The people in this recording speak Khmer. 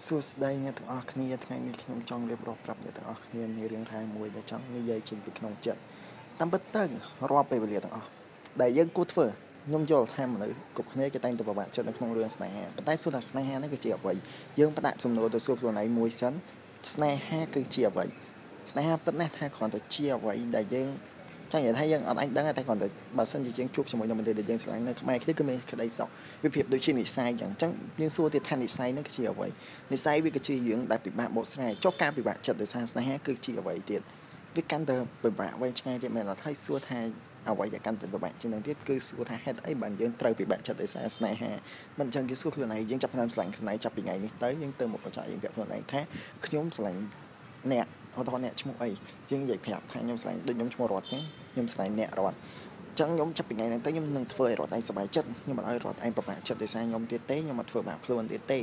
សួស្តីអ្នកទាំងអស់គ្នាថ្ងៃនេះខ្ញុំចង់រៀបរាប់ប្រាប់អ្នកទាំងអស់គ្នានៃរឿងរ៉ាវមួយដែលចង់និយាយចេញពីក្នុងចិត្តតាមពិតទៅរាល់ពេលវេលាទាំងអស់ដែលយើងគួរធ្វើខ្ញុំយល់ថាមនុស្សគ្រប់គ្នាគេតែងតែប្របាក់ចិត្តនៅក្នុងរឿងស្នេហាប៉ុន្តែសួរថាស្នេហានេះគឺជាអ្វីយើងផ្ដាក់សំណួរទៅសួរខ្លួនឯងមួយសិនស្នេហាគឺជាអ្វីស្នេហាពិតណាស់ថាគ្រាន់តែជាអ្វីដែលយើង ចាញ់និយាយថាយើងអត់អាចដឹងតែគ្រាន់តែបើសិនជាយើងជួបជាមួយនឹងមនុស្សដែលយើងស្រឡាញ់នៅខ្មែរគ្នាគឺមានក្តីសុខវាភាពដូចជានិស័យអញ្ចឹងយើងសួរទៀតថានិស័យនោះគឺជាអ្វីនិស័យវាគឺជារឿងដែលពិបាកបកស្រាយចុះការពិបាកចិត្តដោយសារស្នេហាគឺជាអ្វីទៀតវាកាន់តែពិបាកវែងឆ្ងាយទៀតមែនអត់ហើយសួរថាអ្វីដែលកាន់តែពិបាកជាងនឹងទៀតគឺសួរថាហេតុអីបានយើងត្រូវពិបាកចិត្តដោយសារស្នេហាមិនអញ្ចឹងគេសួរខ្លួនឯងយើងចាប់ផ្ដើមស្រឡាញ់ខ្លួនឯងចាប់ពីថ្ងៃនេះទៅយើងទៅមុខកញ្ចក់យើងប្រាប់ខ្លួនឯងថាខ្ញុំស្រឡាញ់អ្នក ឧទាហរណ៍អ្នកឈ្មោះអីយើងនិយាយប្រាប់ថាខ្ញុំស្រឡាញ់ដូចខ្ញុំឈ្មោះរតអញ្ចឹងខ្ញុំស្រឡាញ់អ្នករតចឹងខ្ញុំចាប់ពីថ្ងៃហ្នឹងទៅខ្ញុំនឹងធ្វើឲ្យរត់ឯងសុបាយចិត្តខ្ញុំមិនឲ្យរត់ឯងប្របាក់ចិត្តដោយសារខ្ញុំទៀតទេខ្ញុំមកធ្វើបាបខ្លួនទៀតទេ